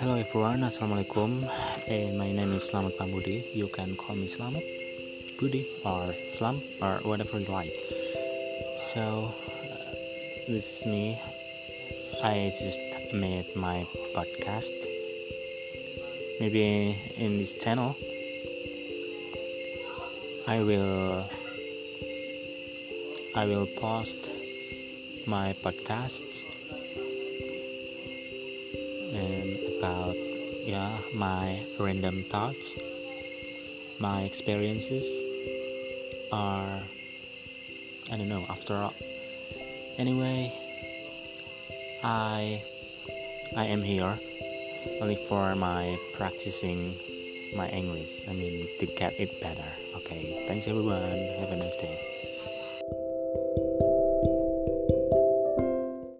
Hello everyone, Assalamualaikum. And my name is Slamet Pambudi You can call me Slamet, Budi or Slam or whatever you like. So, uh, this is me. I just made my podcast. Maybe in this channel I will I will post my podcasts about yeah my random thoughts. My experiences are I don't know after all. Anyway I I am here only for my practicing my English. I mean to get it better. Okay thanks everyone. Have a nice day